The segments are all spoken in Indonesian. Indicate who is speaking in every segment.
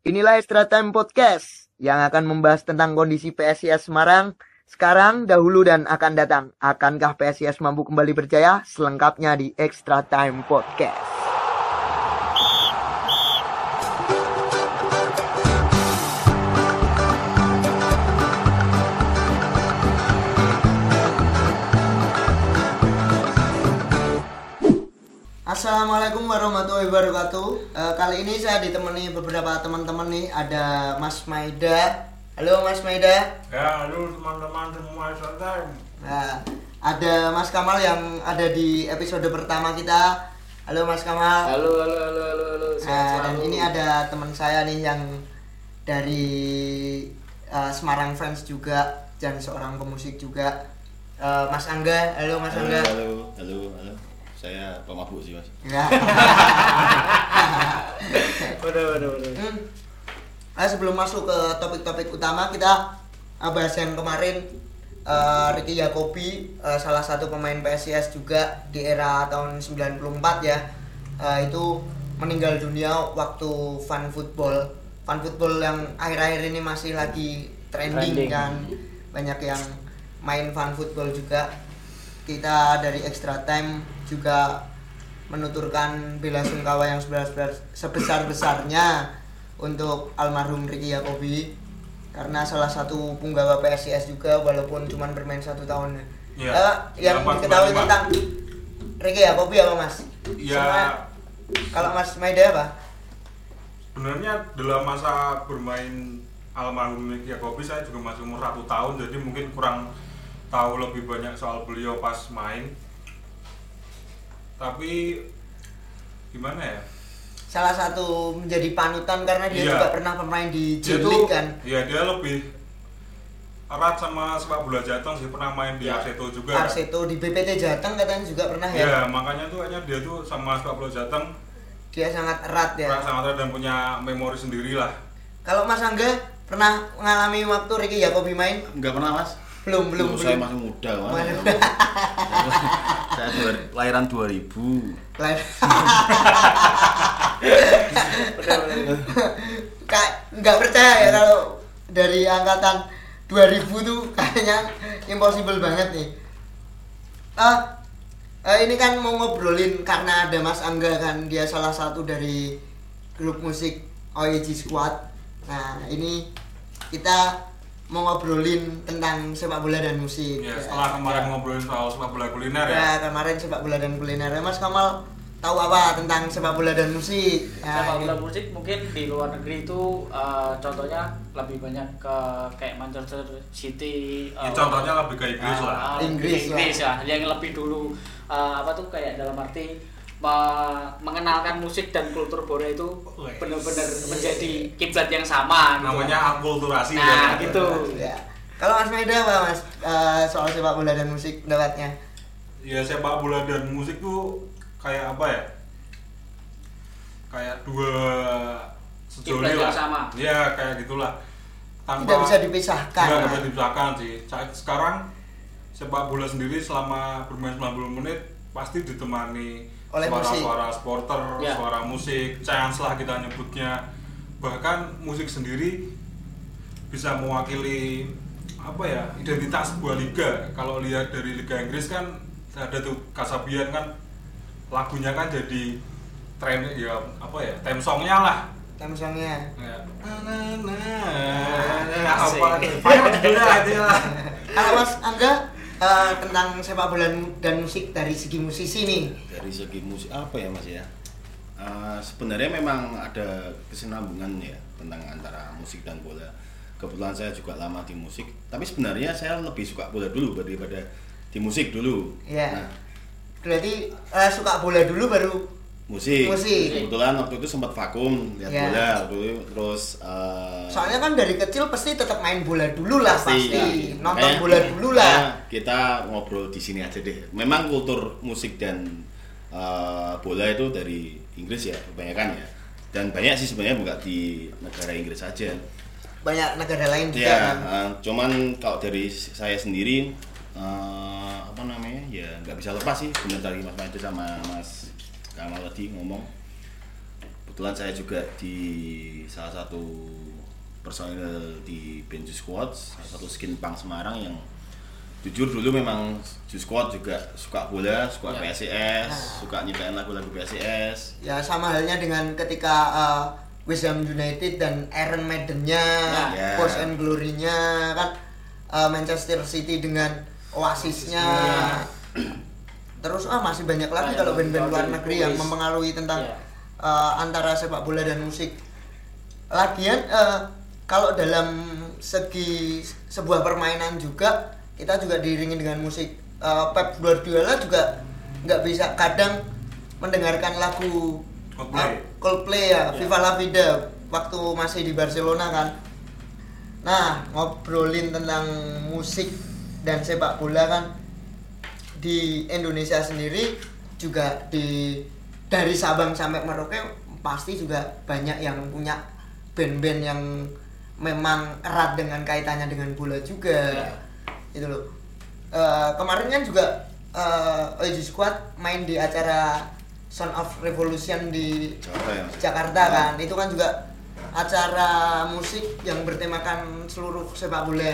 Speaker 1: Inilah Extra Time Podcast yang akan membahas tentang kondisi PSIS Semarang sekarang, dahulu, dan akan datang. Akankah PSIS mampu kembali berjaya? Selengkapnya di Extra Time Podcast. Assalamualaikum warahmatullahi wabarakatuh. Eh, kali ini saya ditemani beberapa teman-teman nih. Ada Mas Maida. Halo Mas Maida.
Speaker 2: Ya, halo teman-teman semua santai.
Speaker 1: Nah, ada Mas Kamal yang ada di episode pertama kita. Halo Mas Kamal.
Speaker 3: Halo, halo, halo, halo, halo. Sehat
Speaker 1: Nah, dan
Speaker 3: selalu.
Speaker 1: ini ada teman saya nih yang dari eh, Semarang Fans juga dan seorang pemusik juga. Eh, Mas Angga. Halo Mas
Speaker 4: Halo,
Speaker 1: Angga.
Speaker 4: halo, halo, halo. Saya pemabuk sih mas.
Speaker 1: Ya.
Speaker 3: Waduh, waduh, waduh.
Speaker 1: Hmm. Nah, sebelum masuk ke topik-topik utama kita uh, bahas yang kemarin uh, Ricky Yakobi uh, salah satu pemain PSIS juga di era tahun 94 ya uh, itu meninggal dunia waktu fun football fun football yang akhir-akhir ini masih lagi trending,
Speaker 3: Trending.
Speaker 1: kan banyak yang main fun football juga kita dari extra time juga menuturkan bela sungkawa yang sebesar besarnya untuk almarhum Ricky Yakobi karena salah satu punggawa PSIS juga walaupun cuma bermain satu tahun
Speaker 2: Iya,
Speaker 1: Eh, yang
Speaker 2: 85.
Speaker 1: diketahui tentang Ricky Yakobi apa mas?
Speaker 2: Ya,
Speaker 1: Sama- kalau mas Maida apa?
Speaker 2: sebenarnya dalam masa bermain almarhum Nick Yakobi saya juga masih umur satu tahun, jadi mungkin kurang tahu lebih banyak soal beliau pas main. Tapi gimana ya?
Speaker 1: Salah satu menjadi panutan karena dia
Speaker 2: Iya.
Speaker 1: juga pernah bermain di
Speaker 2: tuh,
Speaker 1: kan.
Speaker 2: Iya dia lebih erat sama sepak bola Jateng sih pernah main di
Speaker 3: Iya.
Speaker 2: Arseto juga.
Speaker 1: Arseto di BPT Jateng katanya juga pernah ya.
Speaker 2: Ya, makanya tuh kayaknya dia tuh sama sepak bola Jateng
Speaker 1: Dia sangat erat ya.
Speaker 2: sangat sangat erat dan punya memori sendiri lah.
Speaker 1: Kalau Mas Angga pernah mengalami waktu Ricky Yakobi main?
Speaker 4: Enggak pernah mas?
Speaker 1: Belum, belum,
Speaker 4: Tuh, Saya
Speaker 1: belum.
Speaker 4: masih muda mas.
Speaker 1: Waduh.
Speaker 4: saya dua- lahiran 2000.
Speaker 1: Lain.
Speaker 3: Waduh, waduh.
Speaker 1: Kak nggak percaya ya kalau dari angkatan 2000 tuh kayaknya impossible banget nih. Ah, eh, ini kan mau ngobrolin karena ada Mas Angga kan dia salah satu dari grup musik OEG Squad. Nah ini kita mau ngobrolin tentang sepak bola dan musik.
Speaker 2: Ya, setelah kemarin ngobrolin soal sepak bola kuliner ya.
Speaker 1: Ya kemarin sepak bola dan kuliner. Mas Kamal tahu apa tentang sepak bola dan musik? Nah,
Speaker 3: Sepak bola musik mungkin di luar negeri itu eh, contohnya lebih banyak ke kayak Manchester City.
Speaker 2: Ya,
Speaker 3: eh,
Speaker 2: contohnya lebih ke Inggris
Speaker 3: ah,
Speaker 2: lah.
Speaker 3: ah,
Speaker 1: Inggris
Speaker 3: Inggris ya, yang lebih dulu eh, apa tuh kayak dalam arti mengenalkan musik dan kultur bola itu
Speaker 2: Wes.
Speaker 3: benar-benar menjadi kiblat yang sama. gitu.
Speaker 2: Namanya akulturasi
Speaker 3: Nah,
Speaker 2: ya.
Speaker 3: gitu.
Speaker 1: Ya. Kalau Mas Maida apa Mas Eh, soal sepak bola dan musik pendapatnya?
Speaker 2: Ya sepak bola dan musik tuh kayak apa ya? Kayak dua sejoli lah.
Speaker 3: sama.
Speaker 2: Ya kayak gitulah.
Speaker 1: Tidak bisa dipisahkan.
Speaker 2: Tidak bisa dipisahkan sih. Sekarang sepak bola sendiri selama bermain 90 menit pasti ditemani
Speaker 1: Oleh musik.
Speaker 2: suara-suara supporter,
Speaker 3: Ya.
Speaker 2: suara musik, chance lah kita nyebutnya. Bahkan musik sendiri bisa mewakili apa ya identitas sebuah liga. Kalau lihat dari Liga Inggris kan ada tuh Kasabian kan lagunya kan jadi tren ya apa ya theme songnya lah
Speaker 1: Theme songnya.
Speaker 2: Ya. Nah, nah, nah.
Speaker 3: Ah,
Speaker 2: apa
Speaker 3: asik.
Speaker 2: Pokoknya judulnya aja lah.
Speaker 1: Kalau Mas Angga eh, tentang sepak bola dan musik dari segi musisi nih.
Speaker 4: Dari segi musik apa ya mas ya? Eh, sebenarnya memang ada kesinambungan ya tentang antara musik dan bola. Kebetulan saya juga lama di musik, tapi sebenarnya saya lebih suka bola dulu daripada di musik dulu.
Speaker 1: Iya.
Speaker 4: Nah,
Speaker 1: Berarti eh, suka bola dulu baru
Speaker 4: musik.
Speaker 1: Musik.
Speaker 4: Kebetulan waktu itu sempat vakum lihat
Speaker 1: Ya.
Speaker 4: bola terus eh,
Speaker 1: soalnya kan dari kecil pasti tetap main bola dulu lah pasti,
Speaker 4: ya.
Speaker 1: nonton
Speaker 4: Makanya-
Speaker 1: bola dulu lah.
Speaker 4: kita ngobrol di sini aja deh. Memang kultur musik dan eh, bola itu dari Inggris ya kebanyakan ya. Dan banyak sih sebenarnya bukan di negara Inggris saja.
Speaker 1: Banyak negara lain juga
Speaker 4: Ya,
Speaker 1: kan.
Speaker 4: eh, cuman kalau dari saya sendiri eh, apa namanya ya nggak bisa lepas sih benar tadi Mas sama Mas Kamal tadi ngomong kebetulan saya juga di salah satu personil di Juice Squad salah satu skin punk Semarang yang jujur dulu memang Juice Squad juga suka bola suka
Speaker 3: Ya.
Speaker 4: PSIS
Speaker 1: Nah.
Speaker 4: suka nyiptain lagu-lagu PSIS
Speaker 1: ya sama halnya dengan ketika uh, West Ham United dan Iron Maiden-nya,
Speaker 4: Ya.
Speaker 1: Force and Glory-nya kan uh, Manchester City dengan Oasis-nya. Terus ah masih banyak lagi
Speaker 3: Banyak
Speaker 1: kalau band-band
Speaker 3: lagi.
Speaker 1: luar negeri yang mempengaruhi tentang
Speaker 3: Ya.
Speaker 1: uh, antara sepak bola dan musik. Lagian uh, kalau dalam segi sebuah permainan juga kita juga diiringi dengan musik. Uh, Pep Guardiola juga nggak bisa kadang mendengarkan lagu
Speaker 2: Coldplay.
Speaker 1: uh, Coldplay ya,
Speaker 3: Ya.
Speaker 1: Viva La Vida waktu masih di Barcelona kan. Nah, ngobrolin tentang musik dan sepak bola kan di Indonesia sendiri juga di dari Sabang sampai Merauke pasti juga banyak yang punya band-band yang memang erat dengan kaitannya dengan bola juga
Speaker 3: Ya.
Speaker 1: itu loh Eh, kemarin kan juga uh, Oji Squad main di acara Sound of Revolution di
Speaker 4: Jakarta ya?
Speaker 1: Jakarta kan itu kan juga acara musik yang bertemakan seluruh sepak bola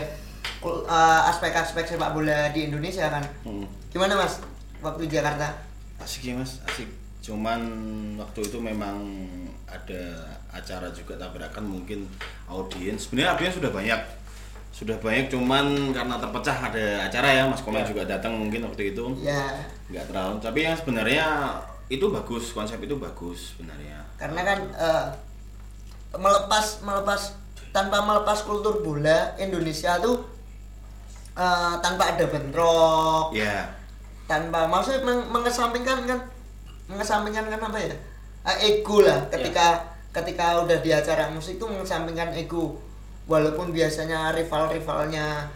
Speaker 1: eh, aspek-aspek sepak bola di Indonesia kan?
Speaker 4: Hmm.
Speaker 1: gimana mas waktu di Jakarta?
Speaker 4: Asik ya mas asik. Cuman waktu itu memang ada acara juga tabrakan mungkin audiens. Sebenarnya audiens sudah banyak. Sudah banyak cuman karena terpecah ada acara ya. Mas Komen
Speaker 3: Ya.
Speaker 4: juga datang mungkin waktu itu.
Speaker 1: Ya.
Speaker 4: Nggak terlalu. Tapi yang sebenarnya itu bagus konsep itu bagus sebenarnya.
Speaker 1: Karena kan eh, melepas melepas tanpa melepas kultur bola Indonesia tuh eh, tanpa ada bentrok.
Speaker 4: Ya
Speaker 1: tanpa maksudnya meng- mengesampingkan kan mengesampingkan kan apa ya? Eh, ego lah. Ketika ketika udah di acara musik tuh mengesampingkan ego. Walaupun biasanya rival-rivalnya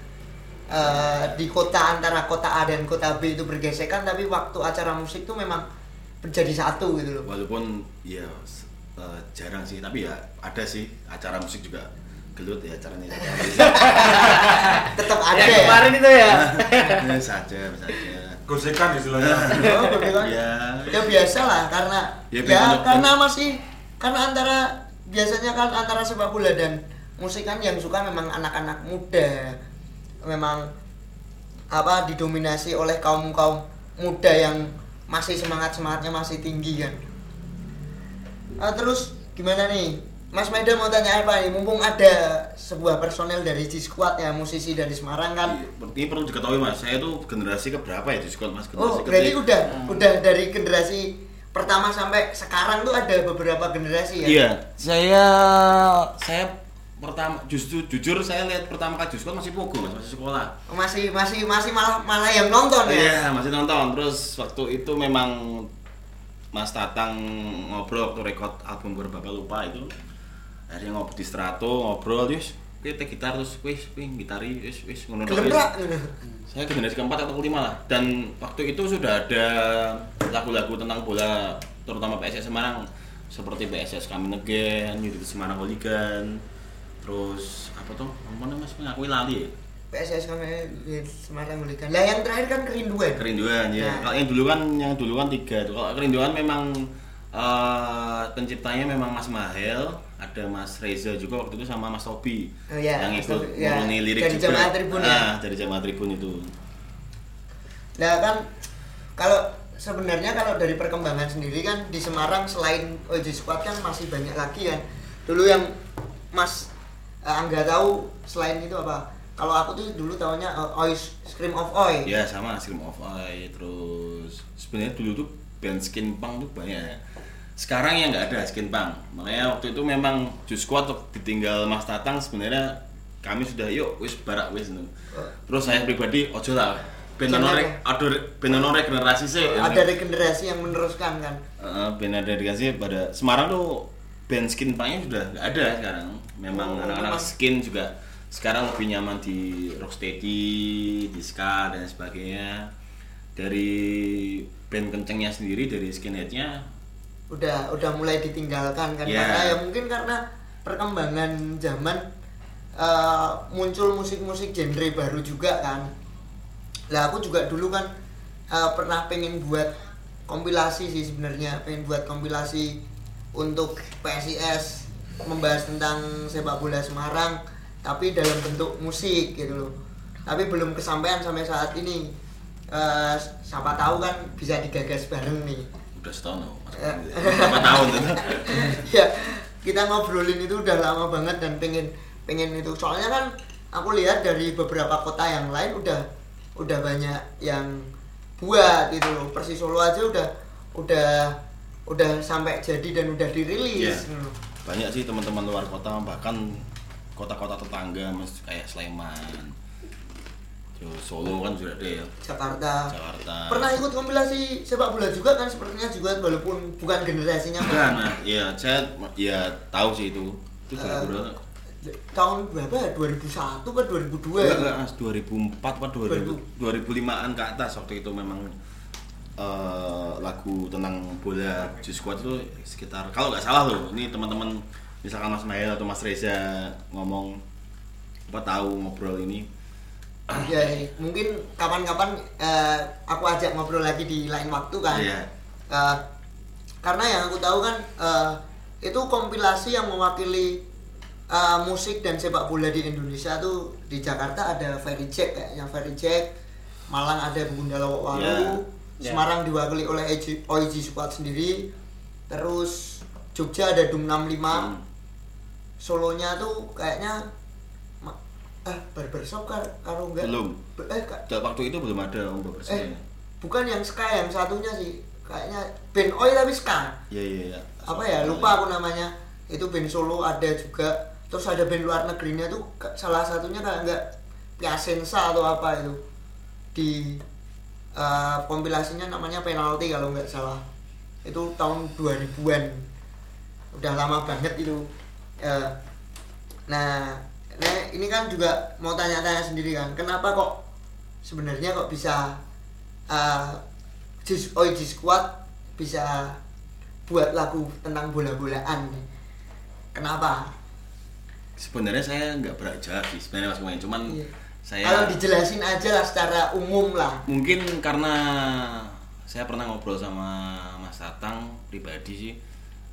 Speaker 1: eh, di kota antara kota A dan kota B itu bergesekan tapi waktu acara musik tuh memang menjadi satu gitu loh.
Speaker 4: Walaupun ya eh, jarang sih. Tapi ya ada sih acara musik juga gelut ya acaranya
Speaker 1: tetap ada
Speaker 3: Ya,
Speaker 1: ya,
Speaker 3: kemarin itu ya.
Speaker 4: Ya, saja saja.
Speaker 2: Gosekan istilahnya.
Speaker 1: Oh, betul kan?
Speaker 4: ya
Speaker 1: ya biasa lah karena
Speaker 4: Ya,
Speaker 1: ya, karena masih karena antara biasanya kan antara sepak bola dan musik kan yang suka memang anak-anak muda. Memang apa didominasi oleh kaum kaum muda yang masih semangat semangatnya masih tinggi kan. Ah, terus gimana nih Mas Medan mau tanya apa nih mumpung ada sebuah personel dari G Squad ya musisi dari Semarang kan
Speaker 4: Iya, Ini perlu diketahui mas, saya tuh generasi keberapa ya di sekolah mas?
Speaker 1: Oh,
Speaker 4: Generasi
Speaker 1: berarti
Speaker 4: ketiga.
Speaker 1: udah udah dari generasi pertama sampai sekarang tuh ada beberapa generasi ya?
Speaker 4: Iya, saya saya pertama justru jujur saya lihat pertama kali Juskot masih pogo mas, masih sekolah.
Speaker 1: Masih masih masih malah malah yang nonton ya?
Speaker 4: Iya, masih nonton. Terus waktu itu memang Mas Tatang ngobrol waktu rekod album Berbapa Lupa itu akhirnya ngobrol di Strato ngobrol terus kita gitar terus wis wis gitari wis wis ngono saya generasi keempat atau kelima lah. Dan waktu itu sudah ada lagu-lagu tentang bola terutama PSS Semarang. Seperti PSS Kami Negen, United Semarang Hooligan terus apa tuh apa namanya mas? Ngakui lali ya?
Speaker 1: PSS kami di Semarang Mulikan. Lah yang terakhir kan kerinduan.
Speaker 4: kerinduan ya.
Speaker 1: Nah.
Speaker 4: kalau yang dulu kan yang dulu kan tiga tuh. Kalau kerinduan memang eh, penciptanya memang Mas Mahel ada Mas Reza juga waktu itu sama Mas Tobi
Speaker 1: Oh, iya,
Speaker 4: yang
Speaker 1: Mas
Speaker 4: ikut
Speaker 1: Tobi, ya.
Speaker 4: nguruni lirik
Speaker 1: Dari
Speaker 4: juga
Speaker 1: Jamaah Tribun, ya?
Speaker 4: Ah, dari jamaah tribun itu
Speaker 1: Lah kan kalau sebenarnya kalau dari perkembangan sendiri kan di Semarang selain OJ Squad kan masih banyak lagi kan. Dulu yang Mas eh, Angga tahu selain itu apa? Kalau aku tuh dulu tahunya eh, Oi Scream of Oi.
Speaker 4: ya sama Scream of Eye terus sebenarnya dulu tuh band skin punk tuh banyak ya sekarang ya nggak ada skin punk makanya waktu itu memang Squad waktu ditinggal Mas Tatang sebenarnya kami sudah yuk wis barak wis nu. terus saya pribadi ojo lah rek ada ono regenerasi sih
Speaker 1: Ada regenerasi yang meneruskan kan.
Speaker 4: Band ada regenerasi pada Semarang tuh band skin punknya sudah nggak ada sekarang memang
Speaker 1: Oh,
Speaker 4: anak-anak
Speaker 1: memang.
Speaker 4: skin juga sekarang lebih nyaman di rocksteady di ska dan sebagainya dari band kencengnya sendiri dari skinheadnya
Speaker 1: udah udah mulai ditinggalkan kan
Speaker 4: Ya.
Speaker 1: karena ya mungkin karena perkembangan zaman eh, muncul musik-musik genre baru juga kan lah aku juga dulu kan eh, pernah pengen buat kompilasi sih sebenarnya pengen buat kompilasi untuk PSIS membahas tentang sepak bola Semarang tapi dalam bentuk musik gitu loh tapi belum kesampaian sampai saat ini Eh, siapa tahu kan bisa digagas bareng nih
Speaker 4: udah setahun.
Speaker 1: Eh.
Speaker 4: Berapa tahun? Tuh
Speaker 1: ya kita ngobrolin itu udah lama banget dan pengen pengen itu. Soalnya kan aku lihat dari beberapa kota yang lain udah udah banyak yang buat gitu loh. Persis Solo aja udah udah udah sampai jadi dan udah dirilis. Loh.
Speaker 4: banyak sih teman-teman luar kota bahkan kota-kota tetangga mas kayak Sleman terus Solo kan sudah ada ya.
Speaker 1: Jakarta.
Speaker 4: Jakarta.
Speaker 1: Pernah ikut kompilasi sepak bola juga kan? Sepertinya juga walaupun bukan generasinya
Speaker 4: Bukan, nah iya saya ya tahu sih itu. Itu
Speaker 1: Eh,
Speaker 4: berapa
Speaker 1: tahun berapa ya? 2001 ke 2002
Speaker 4: Enggak,
Speaker 1: ya?
Speaker 4: enggak, mas, 2004 apa 2000, 2005-an ke atas waktu itu memang eh, lagu tentang bola Juice Squad itu sekitar kalau nggak salah loh ini teman-teman misalkan Mas Mael atau Mas Reza ngomong apa tahu ngobrol ini
Speaker 1: ya mungkin kapan-kapan eh, aku ajak ngobrol lagi di lain waktu kan
Speaker 4: Iya.
Speaker 1: Eh, karena yang aku tahu kan eh, itu kompilasi yang mewakili eh, musik dan sepak bola di Indonesia tuh di Jakarta ada Ferry Jack kayaknya Ferry Jack Malang ada Bunda Lawak Walu
Speaker 3: Iya.
Speaker 1: Semarang diwakili oleh OIG, Squad sendiri terus Jogja ada Dum 65
Speaker 4: Hmm.
Speaker 1: Solonya tuh kayaknya eh barbershop kar karo enggak?
Speaker 4: Belum.
Speaker 1: Be- eh ka-
Speaker 4: Dan waktu itu belum ada om
Speaker 1: eh
Speaker 4: bersih
Speaker 1: bukan yang ska yang satunya sih. Kayaknya band oi tapi ska.
Speaker 4: Iya iya iya.
Speaker 1: apa ya? Lupa aku namanya. Itu band solo ada juga. Terus ada band luar negerinya tuh salah satunya kayak enggak Piasensa atau apa itu. Di eh, kompilasinya namanya penalti kalau nggak salah. Itu tahun 2000-an udah lama banget itu. Eh, nah nah ini kan juga mau tanya-tanya sendiri kan kenapa kok sebenarnya kok bisa uh, Jis Oi Jis Squad bisa buat lagu tentang bola-bolaan? Kenapa?
Speaker 4: Sebenarnya saya nggak berat sih sebenarnya Mas Kumain, cuman
Speaker 1: Iya.
Speaker 4: saya
Speaker 1: kalau dijelasin aja lah secara umum lah.
Speaker 4: Mungkin karena saya pernah ngobrol sama Mas Tatang pribadi sih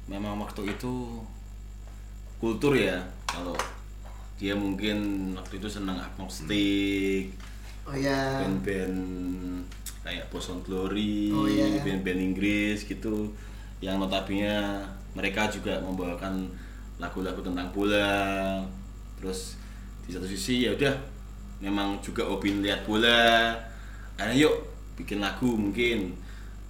Speaker 4: memang waktu itu kultur ya kalau dia mungkin waktu itu senang agnostik
Speaker 1: oh ya
Speaker 4: band-band kayak Boson Glory
Speaker 1: Oh, iya.
Speaker 4: band-band Inggris gitu. Yang notabene mereka juga membawakan lagu-lagu tentang bola. Terus di satu sisi ya udah memang juga hobi lihat bola. Ayo yuk bikin lagu mungkin.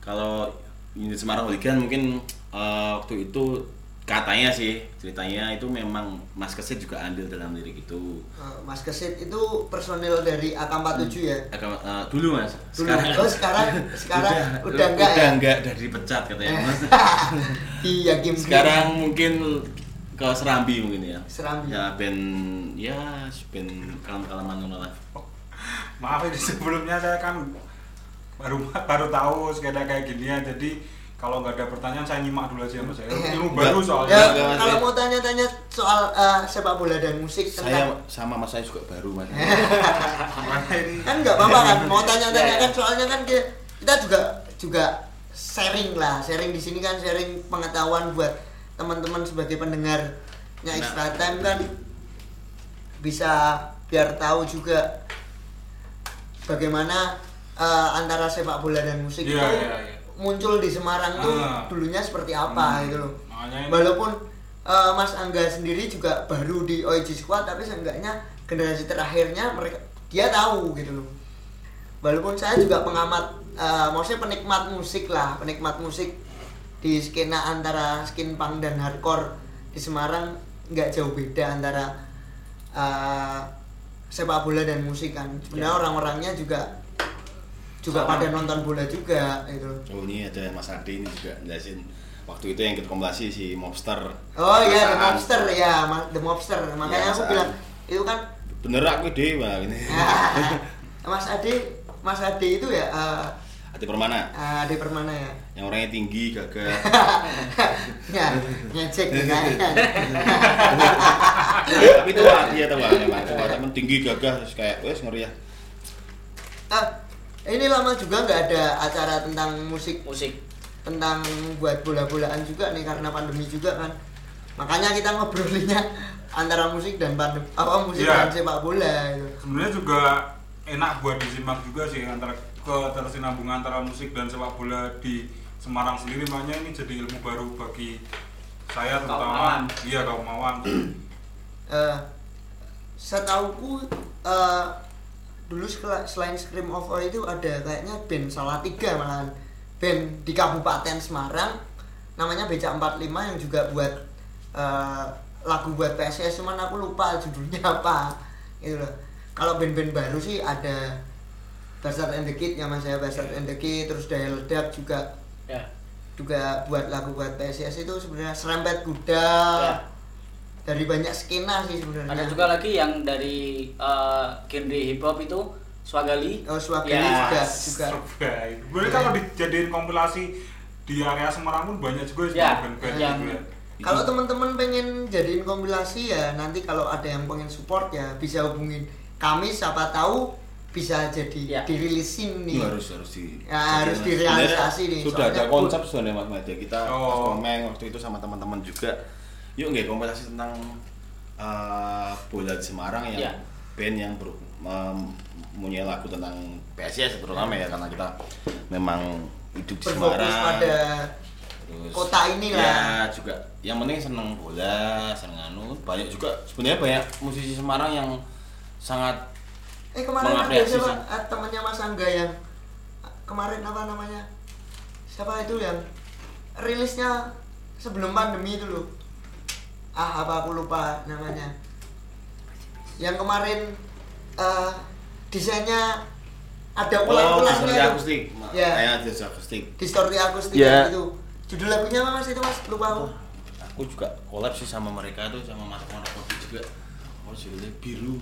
Speaker 4: Kalau unit Semarang Hooligan mungkin eh, waktu itu katanya sih ceritanya itu memang Mas Kesit juga andil dalam lirik itu.
Speaker 1: Eh, Mas Kesit itu personil dari AK47 ya?
Speaker 4: Agak, eh, dulu mas.
Speaker 1: Dulu. Oh sekarang sekarang udah, enggak
Speaker 4: udah
Speaker 1: ya
Speaker 4: enggak udah dipecat katanya mas.
Speaker 1: Iya game
Speaker 4: sekarang mungkin ke Serambi mungkin ya.
Speaker 1: Serambi.
Speaker 4: ya band ya band kalam kalaman lah.
Speaker 2: Maaf ini sebelumnya saya kan baru baru tahu sekedar kayak ginian jadi kalau nggak ada pertanyaan saya nyimak dulu aja mas ilmu baru soalnya
Speaker 1: ya
Speaker 4: Enggak, Mas.
Speaker 1: kalau mau tanya-tanya soal eh, sepak bola dan musik
Speaker 4: saya
Speaker 1: tentang
Speaker 4: sama mas saya juga baru mas
Speaker 1: kan nggak apa-apa kan mau
Speaker 3: Ya,
Speaker 1: tanya-tanya
Speaker 3: ya.
Speaker 1: kan soalnya kan kita, juga juga sharing lah sharing di sini kan sharing pengetahuan buat teman-teman sebagai pendengarnya
Speaker 4: Nah.
Speaker 1: extra time kan bisa biar tahu juga bagaimana eh, antara sepak bola dan musik
Speaker 2: Iya,
Speaker 1: itu
Speaker 2: iya, iya.
Speaker 1: Muncul di Semarang tuh
Speaker 2: Ah.
Speaker 1: dulunya seperti apa
Speaker 2: Hmm,
Speaker 1: gitu loh.
Speaker 2: Makanya ini-
Speaker 1: walaupun eh, Mas Angga sendiri juga baru di OIG Squad tapi seenggaknya generasi terakhirnya mereka dia tahu gitu loh. Walaupun saya juga pengamat eh, maksudnya penikmat musik lah penikmat musik di skena antara skin punk dan hardcore di Semarang nggak jauh beda antara eh, sepak bola dan musik kan. Sebenarnya
Speaker 3: Ya.
Speaker 1: orang-orangnya juga juga pada nonton bola juga gitu
Speaker 4: oh ini ada mas Adi ini juga jelasin. Waktu itu yang kita kompilasi si Mobster.
Speaker 1: Oh iya, The. Mobster ya, The Mobster. Makanya
Speaker 4: Iya,
Speaker 1: aku bilang itu kan
Speaker 4: bener aku dewa ini.
Speaker 1: Mas Ade, Mas Ade itu ya eh,
Speaker 4: Adi Permana.
Speaker 1: eh, Ade Permana ya.
Speaker 4: yang orangnya tinggi gagah.
Speaker 1: Ya, ngecek kan.
Speaker 4: tapi tua dia tua memang tua. Temen tinggi gagah terus kayak wes ngeri ya.
Speaker 1: Eh, ini lama juga nggak ada acara tentang musik.
Speaker 3: Musik.
Speaker 1: Tentang buat bola-bolaan juga nih karena pandemi juga kan. Makanya kita ngobrolinnya antara musik dan pandemi apa musik
Speaker 2: Iya.
Speaker 1: dan sepak bola gitu.
Speaker 2: sebenarnya juga enak buat disimak juga sih antara ketersinambungan antara musik dan sepak bola di Semarang sendiri. Makanya ini jadi ilmu baru bagi saya terutama. Iya kaum awam
Speaker 1: Eh, setauku eh, dulu selain Scream of All itu ada kayaknya band salah tiga malahan. Band di Kabupaten Semarang namanya Beca 45 yang juga buat eh, lagu buat PSS cuman aku lupa judulnya apa gitu loh. Kalau band-band baru sih ada Bastard and the Kid yang mas saya Bastard and the Kid terus Daya Ledak juga
Speaker 3: ya.
Speaker 1: juga buat lagu buat PSS itu sebenarnya serempet kuda
Speaker 3: Ya.
Speaker 1: Dari banyak skena sih sebenarnya
Speaker 3: ada juga lagi yang dari eh, genre hip hop itu Swagali
Speaker 1: Oh, Swagali
Speaker 3: Ya.
Speaker 1: juga juga.
Speaker 2: Baik. Boleh kalau dijadiin kompilasi di area Semarang pun banyak juga sih
Speaker 3: Ya,
Speaker 2: band-band
Speaker 3: yang-
Speaker 2: gitu ya.
Speaker 1: Kalau teman-teman pengen jadiin kompilasi ya nanti kalau ada yang pengen support ya bisa hubungin kami siapa tahu bisa jadi
Speaker 3: Ya.
Speaker 1: dirilisin nih.
Speaker 4: Itu harus harus di
Speaker 1: Ya, harus direalisasi nih,
Speaker 4: Sudah
Speaker 1: soalnya
Speaker 4: ada konsep sebenarnya Mas Made. Kita
Speaker 2: Oh.
Speaker 4: waktu itu sama teman-teman juga. Yuk nggak kompetisi tentang eh, bola di Semarang yang
Speaker 3: Ya.
Speaker 4: band yang ber, mem- mempunyai lagu tentang PSIS terutama ya karena kita memang hidup di
Speaker 1: Berfokus
Speaker 4: Semarang.
Speaker 1: pada
Speaker 4: Terus,
Speaker 1: kota ini lah.
Speaker 4: Ya juga yang penting seneng bola, seneng anu. Banyak juga sebenarnya banyak musisi Semarang yang sangat
Speaker 1: Eh kemarin ada siapa eh, temannya Mas Angga yang kemarin apa namanya? Siapa itu yang rilisnya sebelum pandemi itu loh. Ah apa aku lupa namanya. Yang kemarin eh, desainnya ada
Speaker 4: Oh,
Speaker 1: ular-ularnya
Speaker 4: distorsi
Speaker 1: itu.
Speaker 4: akustik.
Speaker 1: Ya.
Speaker 4: Kayak distorsi akustik.
Speaker 1: Distorsi akustik
Speaker 4: Ya.
Speaker 1: itu. Judul lagunya apa Mas itu Mas? Lupa aku.
Speaker 4: Aku juga collab sih sama mereka tuh sama Mas Mono Kopi juga. Oh, judulnya biru.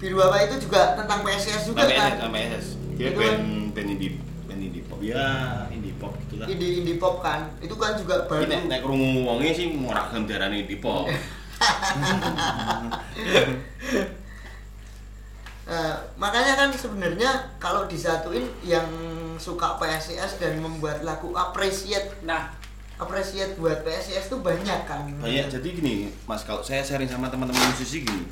Speaker 1: Biru apa itu juga tentang PSS juga kan?
Speaker 4: SS, sama SS. Dia
Speaker 1: Itu
Speaker 4: band band indie band indie pop. Ya, pop gitulah.
Speaker 1: Indie indie pop kan. Itu kan juga baru.
Speaker 4: Ini nek krungu wonge sih ora gelem diarani indie pop.
Speaker 1: Nah, makanya kan sebenarnya kalau disatuin yang suka PSIS dan membuat lagu appreciate
Speaker 3: nah
Speaker 1: appreciate buat PSIS tuh banyak kan.
Speaker 4: Banyak jadi gini, Mas kalau saya sharing sama teman-teman musisi gini.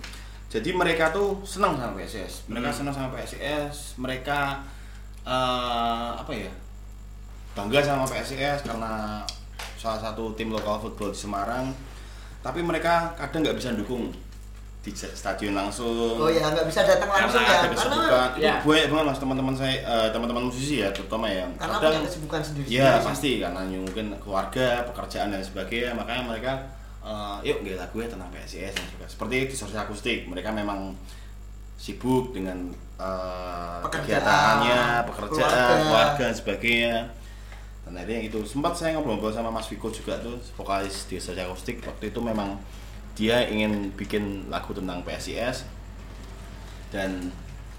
Speaker 4: Jadi mereka tuh senang sama PSS. Mereka
Speaker 2: Hmm.
Speaker 4: senang sama PSS, mereka eh, apa ya? Bangga sama PSIS karena salah satu tim lokal football di Semarang. Tapi mereka kadang nggak bisa dukung di stadion langsung.
Speaker 1: Oh ya nggak bisa datang langsung
Speaker 4: karena
Speaker 1: ya
Speaker 4: ada kesibukan. Itu
Speaker 3: Ya.
Speaker 4: banyak banget mas teman-teman saya, eh, teman-teman musisi ya terutama ya.
Speaker 1: karena
Speaker 4: Kadang-
Speaker 1: punya kesibukan sendiri.
Speaker 4: Iya pasti karena mungkin keluarga, pekerjaan dan sebagainya makanya mereka eh, yuk nggak lagu ya tentang PSIS dan juga seperti distorsi akustik mereka memang sibuk dengan eh,
Speaker 1: Pekerjaan,
Speaker 4: kegiatannya, pekerjaan,
Speaker 1: keluarga.
Speaker 4: keluarga, dan sebagainya. Dan akhirnya itu. Sempat saya ngobrol-ngobrol sama Mas Viko juga tuh vokalis di distorsi akustik. Waktu itu memang dia ingin bikin lagu tentang PSIS dan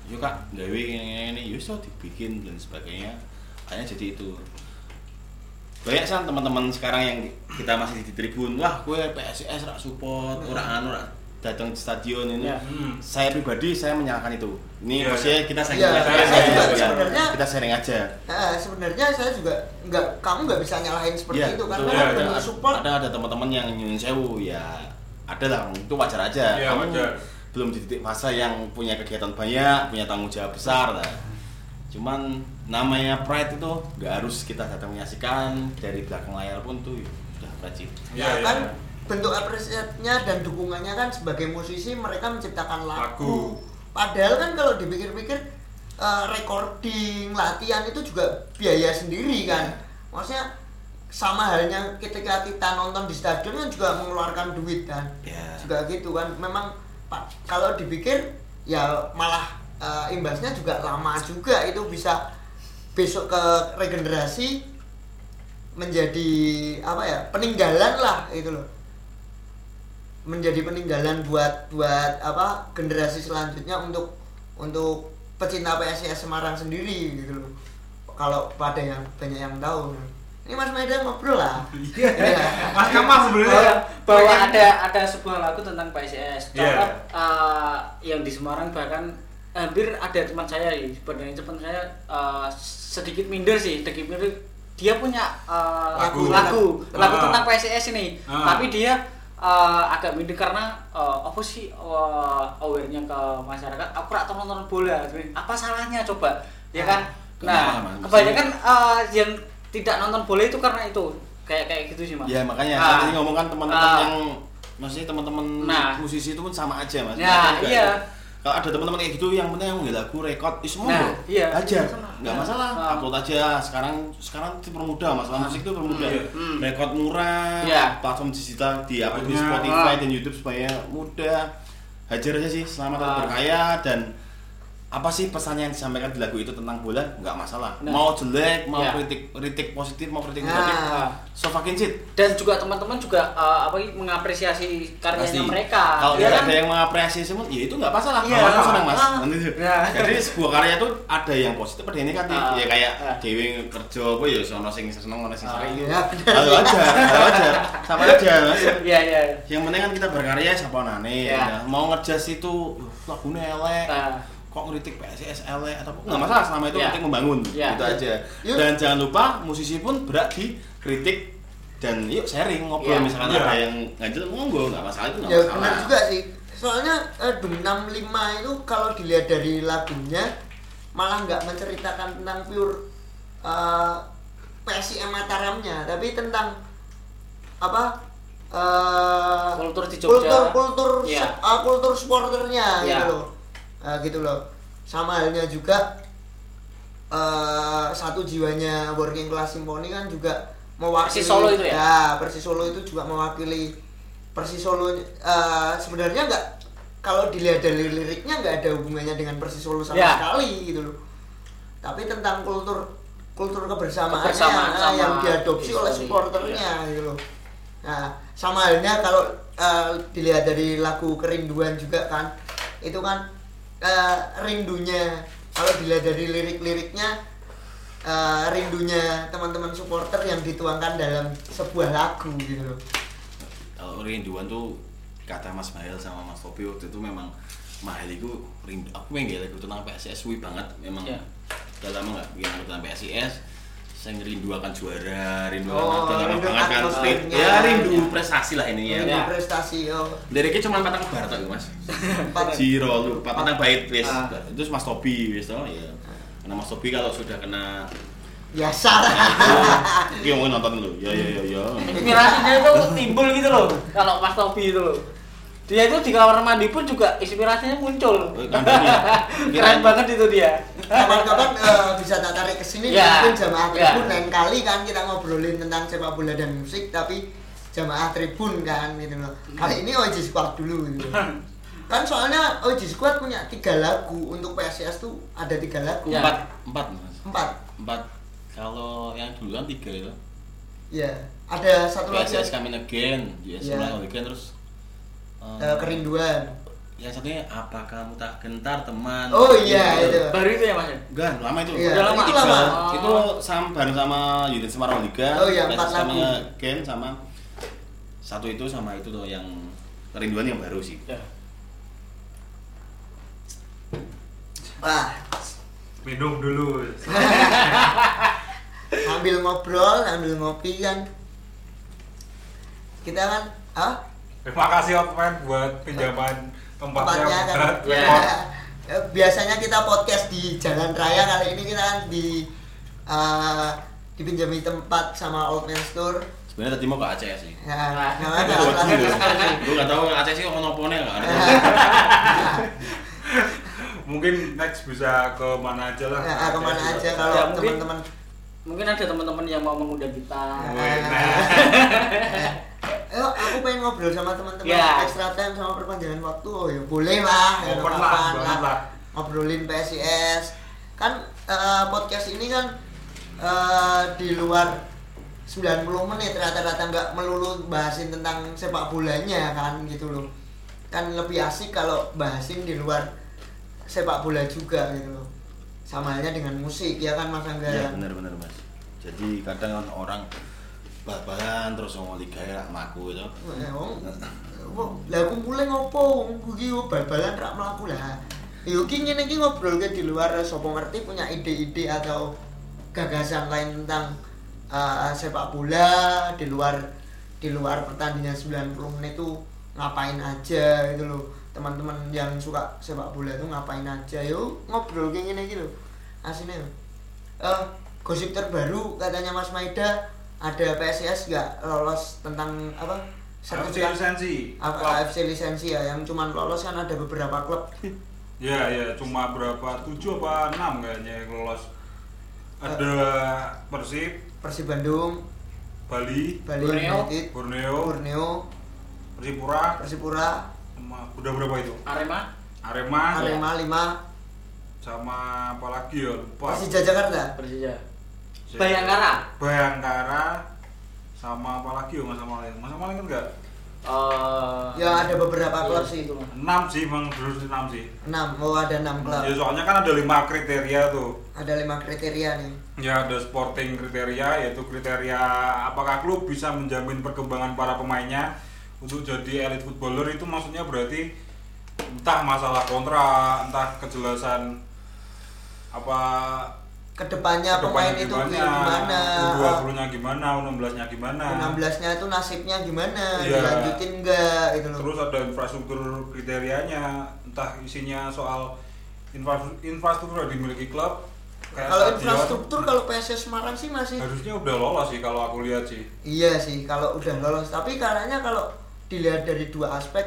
Speaker 4: yuk kak gawe ini ini yuk so dibikin dan sebagainya. Akhirnya jadi itu. Banyak sih teman-teman sekarang yang kita masih di tribun wah gue PSIS rak support orang anu rak datang di stadion ini
Speaker 3: Ya.
Speaker 2: Hmm.
Speaker 4: saya pribadi saya menyalahkan itu ini
Speaker 2: Iya,
Speaker 4: maksudnya kita sharing
Speaker 1: Iya,
Speaker 4: aja,
Speaker 2: saya
Speaker 4: ya,
Speaker 2: juga
Speaker 4: ya,
Speaker 1: sebenarnya-
Speaker 4: kita sharing aja
Speaker 1: Nah, sebenarnya saya juga nggak kamu nggak bisa nyalahin seperti
Speaker 4: Iya,
Speaker 1: itu
Speaker 4: betul.
Speaker 1: karena
Speaker 2: Iya,
Speaker 1: ada
Speaker 2: iya.
Speaker 1: support
Speaker 4: ada ada teman-teman yang nyunyun sewu ya ada lah itu wajar aja
Speaker 2: Iya,
Speaker 4: kamu
Speaker 2: wajar.
Speaker 4: belum di titik fase yang punya kegiatan banyak punya tanggung jawab besar lah cuman namanya pride itu nggak harus kita datang menyaksikan dari belakang layar pun tuh sudah wajib
Speaker 2: Iya,
Speaker 1: ya
Speaker 2: iya,
Speaker 1: kan
Speaker 2: iya.
Speaker 1: Bentuk apresiatnya dan dukungannya kan sebagai musisi mereka menciptakan lagu.
Speaker 2: Lagu.
Speaker 1: Padahal kan kalau dipikir-pikir eh, recording, latihan itu juga biaya sendiri kan. Maksudnya sama halnya ketika kita nonton di stadion kan juga mengeluarkan duit kan.
Speaker 4: Ya.
Speaker 1: Juga gitu kan. Memang Pak kalau dipikir ya malah eh, imbasnya juga lama juga itu bisa besok ke regenerasi menjadi apa ya peninggalan lah itu loh menjadi peninggalan buat buat apa generasi selanjutnya untuk untuk pecinta PSIS Semarang sendiri gitu loh kalau pada yang banyak yang tahu ini Mas Medan ngobrol lah
Speaker 2: Iya.
Speaker 1: Iya.
Speaker 2: Mas Kamal sebenarnya
Speaker 3: bahwa, bahwa ada ada sebuah lagu tentang PSIS contoh eh, yang di Semarang bahkan hampir ada teman saya sebenarnya teman saya eh, sedikit minder sih sedikit minder dia punya uh,
Speaker 1: Lagu.
Speaker 3: lagu lagu
Speaker 2: Ah.
Speaker 3: tentang PSIS ini
Speaker 2: Ah.
Speaker 3: tapi dia uh, agak minder karena uh, apa sih uh, aware-nya ke masyarakat aku rak nonton bola apa salahnya coba ya kan nah
Speaker 4: Kenapa, Mas?
Speaker 3: kebanyakan uh, yang tidak nonton bola itu karena itu kayak kayak gitu sih mas
Speaker 4: Ya makanya
Speaker 3: Ah.
Speaker 4: tadi ngomong kan teman-teman
Speaker 3: Ah.
Speaker 4: yang maksudnya teman-teman
Speaker 3: Nah.
Speaker 4: musisi itu pun sama aja mas. Juga
Speaker 3: iya.
Speaker 4: itu. Kalau ada teman-teman kayak gitu yang penting yang lagu rekod, itu semua
Speaker 3: Nah, iya.
Speaker 4: aja,
Speaker 3: Nggak masalah. Nah.
Speaker 4: masalah.
Speaker 3: Ah.
Speaker 4: Upload aja. Sekarang sekarang itu permudah masalah musik itu permudah.
Speaker 2: Iya.
Speaker 3: Hmm.
Speaker 4: Rekod murah,
Speaker 3: Iya.
Speaker 4: platform digital di upload di. Spotify dan YouTube supaya mudah. Hajar aja sih, selamat
Speaker 3: Ah.
Speaker 4: berkaya dan apa sih pesan yang disampaikan di lagu itu tentang bola nggak masalah
Speaker 3: Nah.
Speaker 4: mau jelek mau
Speaker 3: Ya.
Speaker 4: kritik kritik positif mau kritik
Speaker 1: Nah.
Speaker 4: negatif
Speaker 3: Ah.
Speaker 4: so fucking shit
Speaker 3: dan juga teman-teman juga uh, apa mengapresiasi karyanya
Speaker 4: Pasti.
Speaker 3: mereka
Speaker 4: Kalau
Speaker 3: ya kan?
Speaker 4: ada yang mengapresiasi semua, ya itu nggak masalah.
Speaker 3: Iya.
Speaker 4: Kalau aku senang mas.
Speaker 3: Ah.
Speaker 4: Nanti.
Speaker 3: Ya.
Speaker 4: Jadi sebuah karya itu ada yang positif, ada yang negatif.
Speaker 3: Ah.
Speaker 4: Ya kayak
Speaker 3: Ah.
Speaker 4: Dewi kerja apa ya, sono sing seneng, ono sing
Speaker 3: Ah.
Speaker 4: sering.
Speaker 1: Ya, benar.
Speaker 4: Halo aja, halo aja, sama aja mas.
Speaker 3: iya iya
Speaker 4: Yang penting kan kita berkarya siapa nane.
Speaker 3: Ya.
Speaker 4: Ya. Mau ngejas itu "Loh, lagunya elek.
Speaker 3: Nah,
Speaker 4: Kok ngeritik PSIS elek atau apa? nggak masalah selama itu
Speaker 3: Ya.
Speaker 4: penting membangun
Speaker 3: Ya.
Speaker 4: itu aja.
Speaker 1: Yuk.
Speaker 4: Dan jangan lupa musisi pun berat di kritik dan yuk sharing ngobrol
Speaker 3: Ya.
Speaker 4: misalkan
Speaker 2: Ya.
Speaker 4: ada yang ganjel monggo nggak masalah itu nggak
Speaker 1: ya
Speaker 4: masalah.
Speaker 1: benar juga sih soalnya eh, Doom 65 itu kalau dilihat dari lagunya malah nggak menceritakan tentang pure eh, PSIM Mataramnya tapi tentang apa eh,
Speaker 3: Kultur di Jogja.
Speaker 1: kultur kultur
Speaker 3: Iya.
Speaker 1: se- ah, kultur supporternya
Speaker 3: Iya.
Speaker 1: gitu loh Nah, gitu loh sama halnya juga eh, satu jiwanya working class symphony kan juga mewakili
Speaker 3: Persis Solo itu ya?
Speaker 1: Persis Solo itu juga mewakili Persis Solo eh, sebenarnya nggak kalau dilihat dari liriknya nggak ada hubungannya dengan Persis Solo sama
Speaker 3: Ya.
Speaker 1: sekali gitu loh tapi tentang kultur kultur kebersamaan
Speaker 3: Kebersamaan sama
Speaker 1: yang diadopsi oleh
Speaker 3: history.
Speaker 1: supporternya gitu loh nah sama halnya kalau eh, dilihat dari lagu kerinduan juga kan itu kan eh, rindunya. Kalau dilihat dari lirik-liriknya eh, rindunya teman-teman supporter yang dituangkan dalam sebuah lagu gitu loh.
Speaker 4: Kalau rinduan tuh kata Mas Mahel sama Mas Topi waktu itu memang Mahel itu rindu. Aku pengen lagu tentang PSIS wih banget memang.
Speaker 3: Ya.
Speaker 4: udah lama nggak bikin tentang PSIS saya rindu akan juara rindu
Speaker 1: Oh,
Speaker 4: akan
Speaker 1: rindu
Speaker 4: banget. kan
Speaker 1: atmosfernya.
Speaker 4: ya rindu prestasi lah ini ya.
Speaker 1: Rindu
Speaker 3: Ya.
Speaker 1: prestasi oh
Speaker 4: liriknya cuma patang bar tuh mas. Jiro lu patang bait wis.
Speaker 3: Ah.
Speaker 4: itu Mas Topi wis toh ya karena Mas Topi kalau sudah kena
Speaker 1: biasa. Lah
Speaker 4: dia mau nonton lu ya ya ya ya
Speaker 3: inspirasinya itu timbul gitu loh kalau Mas Tobi itu loh dia itu di kamar mandi pun juga inspirasinya muncul.
Speaker 4: Oh,
Speaker 3: keren banget itu dia.
Speaker 1: Kapan-kapan eh, bisa tak tarik ke sini
Speaker 3: Ya,
Speaker 1: mungkin jamaah
Speaker 3: ya.
Speaker 1: tribun lain kali kan kita ngobrolin tentang sepak bola dan musik tapi jamaah tribun kan gitu loh. Kali ini OG Squad dulu gitu. Kan soalnya OG Squad punya tiga lagu untuk PSIS tuh ada tiga lagu.
Speaker 3: Ya.
Speaker 4: empat empat mas.
Speaker 1: Empat.
Speaker 4: Empat. Kalau yang dulu kan tiga itu
Speaker 1: ya ada satu lagi
Speaker 4: PSS Coming Again, yes,
Speaker 1: Iya.
Speaker 4: Coming Again terus eh,
Speaker 1: eh, kerinduan
Speaker 4: yang satunya apa kamu tak gentar teman
Speaker 1: Oh, iya, itu.
Speaker 3: baru itu ya mas ya?
Speaker 4: Enggak, lama itu.
Speaker 1: Iya,
Speaker 3: Udah lama.
Speaker 1: itu lama.
Speaker 3: Oh.
Speaker 4: Itu sama bareng sama unit Semarang Liga.
Speaker 1: Oh, iya, empat
Speaker 4: Coming
Speaker 1: lagu.
Speaker 4: Again sama satu itu sama itu tuh yang kerinduan yang baru sih.
Speaker 3: ya
Speaker 1: wah
Speaker 2: minum dulu
Speaker 1: sambil ngobrol sambil ngopi kan kita kan ah
Speaker 2: terima kasih Otman buat pinjaman tempatnya
Speaker 1: tempatnya kan ya, biasanya kita podcast di jalan raya kali ini kita kan di eh, dipinjami tempat sama Old Man Store
Speaker 4: Sebenarnya tadi mau ke Aceh sih.
Speaker 1: ya
Speaker 3: Nah,
Speaker 4: dulu.
Speaker 1: langsung.
Speaker 4: Lu nggak tahu Aceh sih ono pone nggak ada.
Speaker 2: mungkin next bisa ke mana aja lah
Speaker 1: Ya, ke mana
Speaker 2: Aceh
Speaker 1: aja kalau
Speaker 3: Ya, mungkin-
Speaker 1: teman-teman
Speaker 3: mungkin ada teman-teman yang mau mengundang kita
Speaker 2: Wih, nah.
Speaker 1: Ngobrol sama teman-teman
Speaker 3: Ya.
Speaker 1: extra time sama perpanjangan waktu. Oh ya boleh lah. ya,
Speaker 2: Open
Speaker 1: nggak
Speaker 2: lah, lah.
Speaker 1: Ngobrolin PSIS. Kan eh, podcast ini kan eh, di luar 90 menit rata-rata nggak melulu bahasin tentang sepak bolanya kan gitu loh. Kan lebih asik kalau bahasin di luar sepak bola juga gitu loh. Sama halnya dengan musik ya kan Mas Angga.
Speaker 4: Iya benar-benar mas. Jadi kadang kan orang bal-balan terus ngomong liga ya maku itu.
Speaker 1: Lah kumpule ngopo wong iki yo bal-balan rak mlaku lah. Yo ki ngene iki ngobrol ke di luar sapa ngerti punya ide-ide atau gagasan lain tentang eh, sepak bola di luar di luar pertandingan 90 menit itu ngapain aja gitu loh teman-teman yang suka sepak bola itu ngapain aja yuk ngobrol kayak gini gitu aslinya eh gosip terbaru katanya Mas Maida ada PSIS nggak lolos tentang apa?
Speaker 2: AFC lisensi.
Speaker 1: apa. AFC lisensi ya yang cuman lolos kan ada beberapa klub.
Speaker 2: Ya ya cuma berapa tujuh apa enam kayaknya yang lolos. Ada Persib,
Speaker 1: Persib Bandung.
Speaker 2: Bali,
Speaker 1: Bali
Speaker 3: Borneo.
Speaker 1: United.
Speaker 2: Borneo,
Speaker 1: Borneo.
Speaker 2: Persipura,
Speaker 1: Persipura.
Speaker 2: Sama udah berapa itu?
Speaker 3: Arema.
Speaker 2: Arema,
Speaker 1: Arema 5
Speaker 2: sama apa lagi ya? Lupa.
Speaker 1: Persija Jakarta?
Speaker 3: Persija Bayangkara
Speaker 2: Bayangkara sama apa lagi ya Mas Amal? Mas Amal ingat nggak?
Speaker 3: Eh,
Speaker 1: ya ada beberapa
Speaker 3: iya,
Speaker 1: klub sih
Speaker 3: itu, Mas.
Speaker 2: Enam sih, emang dulu sih enam sih.
Speaker 1: 6 oh ada 6 klub
Speaker 2: Ya soalnya kan ada lima kriteria tuh.
Speaker 1: ada lima kriteria nih
Speaker 2: Ya ada sporting kriteria yaitu kriteria apakah klub bisa menjamin perkembangan para pemainnya untuk jadi elite footballer itu maksudnya berarti entah masalah kontrak, entah kejelasan apa
Speaker 1: ke depannya pemain itu gimana
Speaker 2: U20-nya gimana, U16-nya gimana.
Speaker 1: 16 nya itu nasibnya gimana
Speaker 2: Iya.
Speaker 1: dilanjutin enggak gitu loh
Speaker 2: Terus ada infrastruktur kriterianya, entah isinya soal infra- infrastruktur yang dimiliki klub.
Speaker 1: kalau infrastruktur kalau PSS Semarang sih masih
Speaker 2: harusnya udah lolos sih kalau aku lihat sih.
Speaker 1: iya sih kalau udah lolos tapi karena kalau dilihat dari dua aspek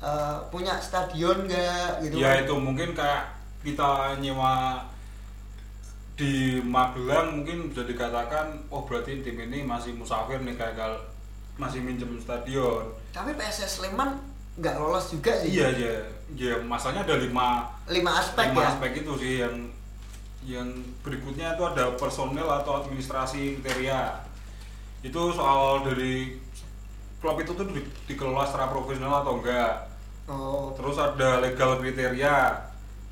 Speaker 1: eh, punya stadion enggak gitu
Speaker 2: ya
Speaker 1: kan.
Speaker 2: itu mungkin kayak kita nyewa di Magelang mungkin bisa dikatakan oh berarti tim ini masih musafir nih kayak gal- masih minjem stadion.
Speaker 1: Tapi PSS Sleman nggak lolos juga sih.
Speaker 2: Iya iya. Iya masalahnya ada lima
Speaker 1: lima aspek
Speaker 2: lima
Speaker 1: ya?
Speaker 2: aspek itu sih yang yang berikutnya itu ada personel atau administrasi kriteria itu soal dari klub itu tuh di- dikelola secara profesional atau enggak.
Speaker 1: Oh.
Speaker 2: Terus ada legal kriteria.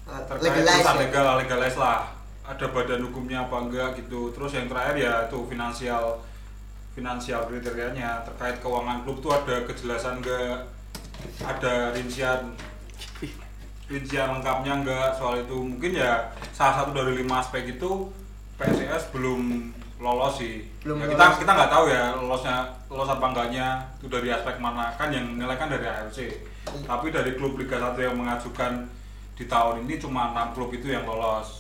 Speaker 1: Eh,
Speaker 2: terkait
Speaker 1: legalize
Speaker 2: urusan
Speaker 1: ya?
Speaker 2: legal legalize lah ada badan hukumnya apa enggak gitu. Terus yang terakhir ya itu finansial finansial kriterianya terkait keuangan klub tuh ada kejelasan enggak? Ada rincian rincian lengkapnya enggak soal itu. Mungkin ya salah satu dari lima aspek itu PSIS belum lolos sih.
Speaker 1: Belum
Speaker 2: ya,
Speaker 1: lolos.
Speaker 2: kita kita nggak tahu ya lolosnya lolos apa enggaknya itu dari aspek mana. Kan yang menilai kan dari AFC
Speaker 1: Iya.
Speaker 2: tapi dari klub Liga 1 yang mengajukan di tahun ini cuma enam klub itu yang lolos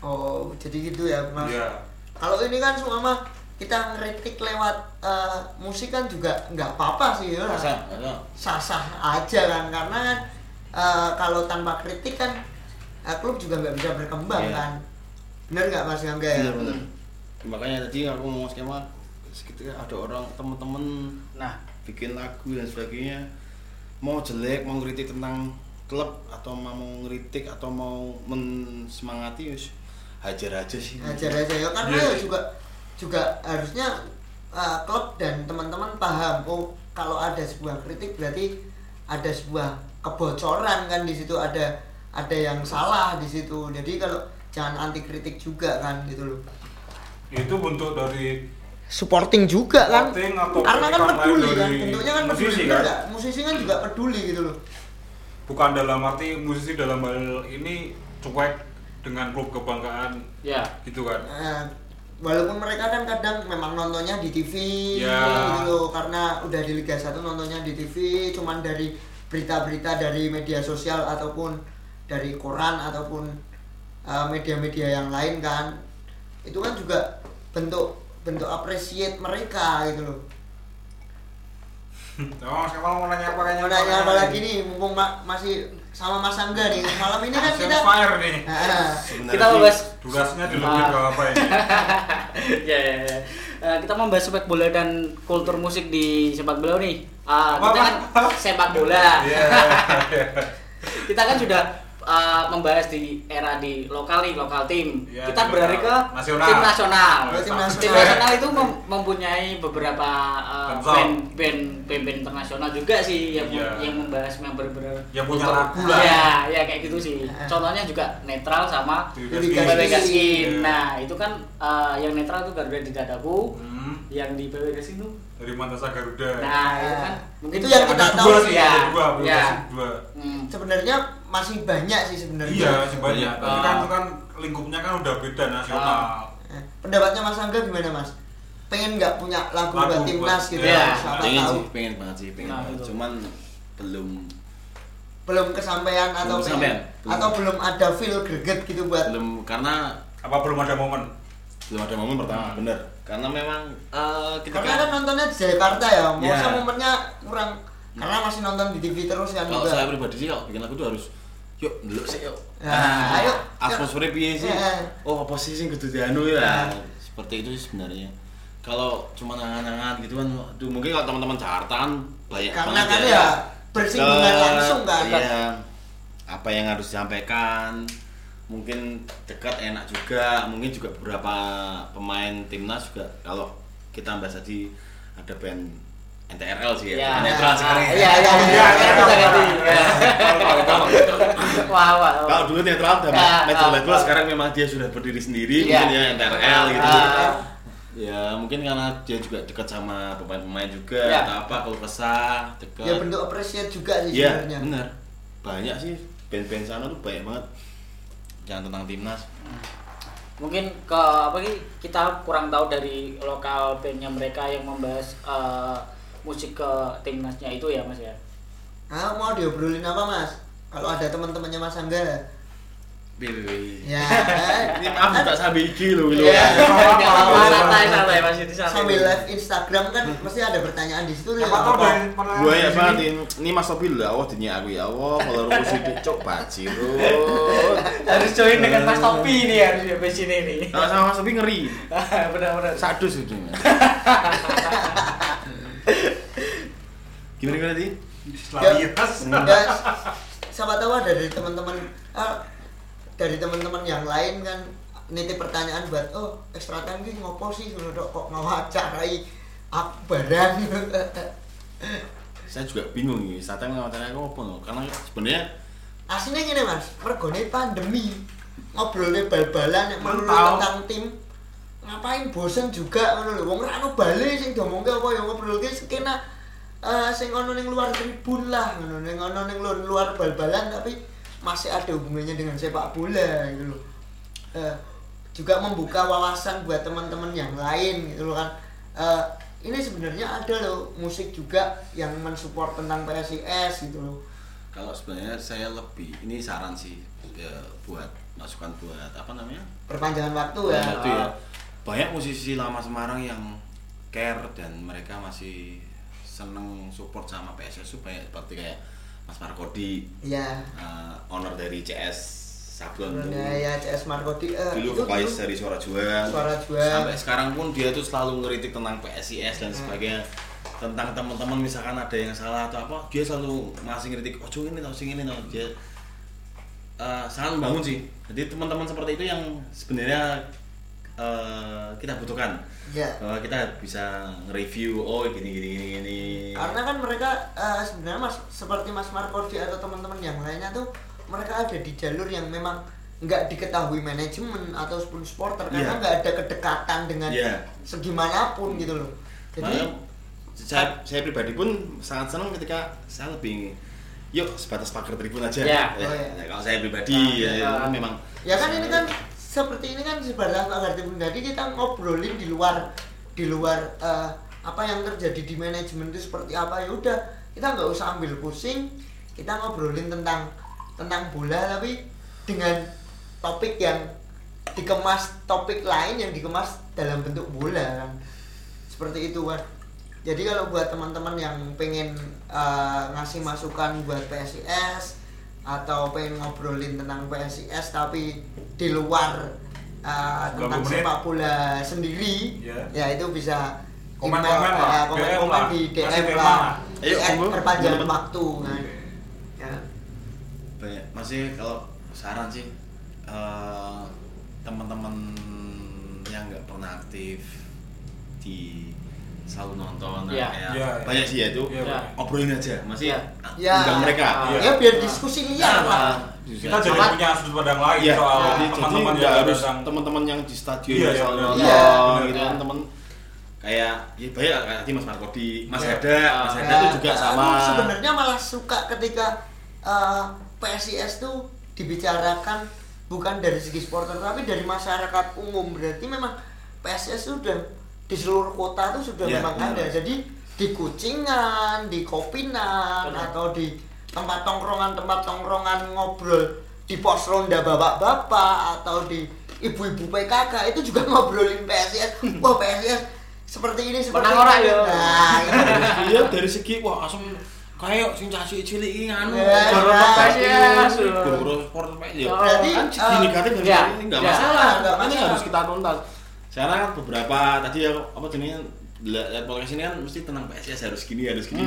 Speaker 1: oh jadi gitu ya mas
Speaker 2: Iya.
Speaker 1: kalau ini kan semua kita ngeritik lewat eh, musik kan juga nggak apa-apa sih ya
Speaker 4: Masa? Masa?
Speaker 1: sah-sah aja kan karena kan eh, kalau tanpa kritik kan eh, klub juga nggak bisa berkembang
Speaker 4: Iya.
Speaker 1: kan bener nggak mas Gangga ya
Speaker 4: Bener, bener. Makanya tadi aku mau skema sekitar ada orang temen-temen
Speaker 3: nah
Speaker 4: bikin lagu dan sebagainya mau jelek mau ngeritik tentang klub atau mau ngeritik atau mau mensemangati hajar aja sih.
Speaker 1: Ajar aja ya karena
Speaker 2: Iya
Speaker 1: ya juga juga harusnya eh, klub dan teman-teman paham oh kalau ada sebuah kritik berarti ada sebuah kebocoran kan di situ ada ada yang salah di situ. Jadi kalau jangan anti kritik juga kan gitu loh.
Speaker 2: Itu bentuk dari
Speaker 1: supporting juga kan.
Speaker 2: Supporting atau
Speaker 1: karena kan peduli kan bentuknya kan peduli
Speaker 2: musisi,
Speaker 1: bener
Speaker 2: kan?
Speaker 1: nggak? musisi kan juga peduli gitu loh.
Speaker 2: Bukan dalam arti musisi dalam hal ini cuek dengan klub kebanggaan
Speaker 3: ya.
Speaker 2: gitu kan.
Speaker 1: Nah, walaupun mereka kan kadang memang nontonnya di TV
Speaker 2: Ya.
Speaker 1: gitu loh karena udah di Liga 1 nontonnya di TV cuman dari berita-berita dari media sosial ataupun dari koran ataupun uh, media-media yang lain kan itu kan juga bentuk bentuk appreciate mereka gitu loh.
Speaker 2: Oh siapa mau nanya apa kayaknya?
Speaker 1: Mau nanya apa lagi nih? Mumpung ma- masih sama Mas Angga nih malam ini kan kita
Speaker 2: fire nih
Speaker 1: Ah,
Speaker 4: Sebenarnya
Speaker 3: kita
Speaker 4: sih,
Speaker 3: membahas
Speaker 2: durasinya dilebih
Speaker 3: Ah.
Speaker 2: ke apa ini
Speaker 3: ya, ya, ya. Eh, kita membahas sepak bola dan kultur musik di sepak bola nih. Ah,
Speaker 2: Apa,
Speaker 3: kita kan sepak bola.
Speaker 2: Iya.
Speaker 3: kita kan sudah uh, membahas di era di lokal nih, lokal tim.
Speaker 2: Iya,
Speaker 3: kita beralih ke
Speaker 2: Nasional.
Speaker 3: tim nasional.
Speaker 1: Oh, tim nasional.
Speaker 3: Tim nasional itu mem- mempunyai beberapa uh, band band band band internasional juga sih yang
Speaker 2: Iya.
Speaker 3: yang membahas member-member
Speaker 2: Yang punya lagu lah.
Speaker 3: Ya, ya kayak gitu sih.
Speaker 1: Ah.
Speaker 3: Contohnya juga netral sama
Speaker 1: Liga
Speaker 2: Iya.
Speaker 3: Nah, itu kan uh, yang netral itu Garuda di dadaku,
Speaker 2: Hmm,
Speaker 3: yang di PW Gaskin tuh.
Speaker 2: dari Mantasa Garuda
Speaker 3: Nah, itu kan mungkin
Speaker 1: Itu yang kita tahu sih,
Speaker 3: ya. Ya. Hmm.
Speaker 1: sebenarnya masih banyak sih sebenarnya.
Speaker 2: Iya sih banyak. Tapi
Speaker 3: Ah.
Speaker 2: kan itu kan lingkupnya kan udah beda nasional.
Speaker 1: Eh, pendapatnya Mas Angga gimana Mas? Pengen nggak punya lagu,
Speaker 2: Lagu
Speaker 1: buat timnas gitu?
Speaker 3: Iya,
Speaker 1: ya, siapa
Speaker 4: pengen
Speaker 1: tahu
Speaker 4: sih pengen banget sih pengen
Speaker 3: Nah,
Speaker 4: banget.
Speaker 3: betul.
Speaker 4: cuman belum.
Speaker 1: Belum kesampaian atau
Speaker 4: Belum belum.
Speaker 1: atau belum ada feel greget gitu buat
Speaker 4: belum karena
Speaker 2: apa belum ada momen?
Speaker 4: Belum ada momen pertama bener. Karena memang eh, ketika
Speaker 1: karena kan nontonnya di Jakarta ya masa
Speaker 4: Iya.
Speaker 1: momennya kurang karena masih nonton di TV terus kan
Speaker 4: kalau
Speaker 1: juga.
Speaker 4: saya pribadi sih kalau bikin lagu tuh harus yuk dulu sih yuk.
Speaker 1: Nah, ayo.
Speaker 4: atmosfernya piye sih?
Speaker 1: Iya.
Speaker 4: oh apa sih sing kudu dianu ya?
Speaker 1: Nah.
Speaker 4: seperti itu sih sebenarnya. Kalau cuma angan-angan gitu kan aduh mungkin kalau teman-teman Jakarta kan banyak
Speaker 1: karena kan ya. bersinggungan
Speaker 4: Deket,
Speaker 1: langsung kan
Speaker 4: iya. Apa yang harus disampaikan mungkin dekat enak juga. Mungkin juga beberapa pemain timnas juga kalau kita bahas tadi ada band NTRL sih ya,
Speaker 3: Ya.
Speaker 4: netral sekarang ya.
Speaker 3: Iya, iya, iya. Kita ganti. Wah, wah. wah.
Speaker 4: Kalau dulu netral dan
Speaker 3: Ya,
Speaker 4: major
Speaker 3: ah,
Speaker 4: label
Speaker 3: ah.
Speaker 4: sekarang memang dia sudah berdiri sendiri
Speaker 3: Iya.
Speaker 4: mungkin ya NTRL gitu. Ya mungkin karena dia juga dekat sama pemain-pemain juga
Speaker 3: Ya.
Speaker 4: atau apa kalau kesah dekat.
Speaker 1: ya bentuk apresiat juga sih
Speaker 4: Iya,
Speaker 1: sebenarnya
Speaker 4: benar. Banyak sih band-band sana tuh banyak banget yang tentang timnas.
Speaker 3: mungkin ke apa sih kita kurang tahu dari lokal bandnya mereka yang membahas eh, musik ke timnasnya itu ya mas ya
Speaker 1: nah, mau diobrolin apa mas kalau ada teman-temannya mas Angga
Speaker 4: BBB.
Speaker 1: ya
Speaker 4: Ini maaf tak sampai iki.
Speaker 1: Iya.
Speaker 3: Nggak apa-apa, santai santai mas itu santai
Speaker 1: sambil live Instagram kan pasti ada pertanyaan di situ ya apa?
Speaker 4: Gue ya banget ini, Mas Sobil lah, Allah dunia aku ya Allah, kalau rukus itu cok bajirut.
Speaker 3: harus join dengan mas Topi ini ya harus di sini nih
Speaker 4: Kalau sama Mas Sobil ngeri,
Speaker 3: benar-benar
Speaker 4: sadus itu. Gimana gimana sih?
Speaker 2: Slavias.
Speaker 1: ya, siapa tahu ada dari teman-teman ah, dari teman-teman yang lain kan nitip pertanyaan buat oh ekstra time ini ngopo sih dok kok ngawacarai aku barang
Speaker 4: Saya juga bingung nih, saat yang ngawacannya aku apa no? Karena sebenarnya
Speaker 1: aslinya gini mas mergone pandemi ngobrolnya bal-balan yang tentang tim ngapain bosen juga ngono lho. Wong ra ono bale sing diomongke apa ya ngobrolke sekena eh sing ono ning luar tribun lah ngono. Ning ono ning luar, luar bal-balan tapi masih ada hubungannya dengan sepak bola gitu loh Eh, juga membuka wawasan buat teman-teman yang lain gitu loh kan. Eh, ini sebenarnya ada loh musik juga yang mensupport tentang PSIS gitu loh
Speaker 4: kalau sebenarnya saya lebih, ini saran sih ya, buat masukan buat apa namanya?
Speaker 1: perpanjangan waktu ya.
Speaker 4: Itu ya. Banyak musisi lama Semarang yang care dan mereka masih seneng support sama PSSU banyak seperti kayak Mas Markodi,
Speaker 1: Iya.
Speaker 4: uh, owner dari CS Sablon tuh.
Speaker 1: Ya, ya CS Markodi eh,
Speaker 4: Dulu
Speaker 1: itu
Speaker 4: vokalis
Speaker 1: dulu
Speaker 4: dari Suara Juang.
Speaker 1: Suara Juang.
Speaker 4: Sampai sekarang pun dia tuh selalu ngeritik tentang PSIS dan
Speaker 1: Hmm.
Speaker 4: sebagainya. Tentang teman-teman misalkan ada yang salah atau apa, dia selalu masih ngeritik, oh ini tau sing ini tau dia uh, sangat membangun sih. Jadi teman-teman seperti itu yang sebenarnya uh, kita butuhkan.
Speaker 1: ya.
Speaker 4: Bahwa kita bisa nge-review, oh gini gini gini gini.
Speaker 1: Karena kan mereka eh, sebenarnya Mas seperti Mas Markodi atau teman-teman yang lainnya tuh mereka ada di jalur yang memang nggak diketahui manajemen ataupun supporter karena
Speaker 4: Iya.
Speaker 1: nggak ada kedekatan dengan
Speaker 4: Iya.
Speaker 1: segimanapun gitu loh. Jadi
Speaker 4: Makanya saya, saya pribadi pun sangat senang ketika saya lebih yuk sebatas pagar tribun aja.
Speaker 3: Ya.
Speaker 4: Ya,
Speaker 1: Oh, ya.
Speaker 4: ya, kalau saya pribadi
Speaker 1: Nah,
Speaker 4: ya,
Speaker 3: ya.
Speaker 4: kan memang
Speaker 1: ya kan ini kan seperti ini kan sebatas tribun jadi kita ngobrolin di luar di luar eh, apa yang terjadi di manajemen itu seperti apa. Ya udah kita nggak usah ambil pusing kita ngobrolin tentang tentang bola tapi dengan topik yang dikemas topik lain yang dikemas dalam bentuk bola kan. Seperti itu kan jadi kalau buat teman-teman yang pengen eh, ngasih masukan buat PSIS atau pengen ngobrolin tentang PSIS tapi di luar eh, tentang
Speaker 2: 20 menit.
Speaker 1: sepak bola sendiri
Speaker 2: Ya.
Speaker 1: ya itu bisa
Speaker 2: Komen-komen
Speaker 1: email,
Speaker 2: lah,
Speaker 1: eh,
Speaker 2: DM
Speaker 1: komen-komen
Speaker 2: lah,
Speaker 1: di DM lah
Speaker 2: lah.
Speaker 4: Ayo, teman-teman.
Speaker 1: waktu kan ya.
Speaker 4: banyak masih kalau saran sih eh, teman-teman yang nggak pernah aktif di selalu nonton
Speaker 3: Iya.
Speaker 4: kayak
Speaker 2: Iya,
Speaker 4: banyak
Speaker 2: iya.
Speaker 4: sih ya itu
Speaker 2: Iya,
Speaker 3: Iya.
Speaker 4: obrolin aja masih
Speaker 3: Iya.
Speaker 1: Ya.
Speaker 4: undang mereka
Speaker 3: Iya.
Speaker 1: ya biar diskusi liar lah
Speaker 4: Nah,
Speaker 2: Kita jadi
Speaker 3: Sama-
Speaker 2: punya sudut pandang lain
Speaker 4: Iya,
Speaker 2: soal
Speaker 4: jadi
Speaker 2: teman-teman yang
Speaker 4: harus teman-teman yang di stadion
Speaker 2: Iya, iya,
Speaker 4: selalu
Speaker 2: iya.
Speaker 4: nonton
Speaker 1: Iya,
Speaker 4: gitu kan temen kayak ya banyak kayak tadi Mas Markodi, Mas
Speaker 2: Iya.
Speaker 4: Heda, Mas. Heda tuh juga sama.
Speaker 1: sebenarnya malah suka ketika eh, PSIS tuh dibicarakan bukan dari segi supporter tapi dari masyarakat umum berarti memang PSIS tuh udah di seluruh kota tuh sudah
Speaker 4: Iya,
Speaker 1: memang
Speaker 4: benar.
Speaker 1: ada jadi di Kucingan di Kopinan
Speaker 3: Benar.
Speaker 1: atau di tempat tongkrongan tempat tongkrongan ngobrol di pos ronda bapak-bapak atau di ibu-ibu PKK itu juga ngobrolin PSIS wah PSIS seperti ini seperti ini
Speaker 3: yo.
Speaker 1: nah itu.
Speaker 4: iya dari segi wah langsung kayak sing caci cilik iki anu
Speaker 1: Ya, ya,
Speaker 4: PSIS
Speaker 3: ya.
Speaker 4: baru sport ya
Speaker 3: Oh,
Speaker 1: Berarti,
Speaker 4: kan
Speaker 1: eh,
Speaker 4: negatif dari
Speaker 3: ya,
Speaker 4: ini nggak
Speaker 3: ya.
Speaker 4: masalah ini harus kita tuntas sekarang beberapa tadi ya apa jenisnya lihat podcast ini kan mesti tentang PSIS harus gini harus gini.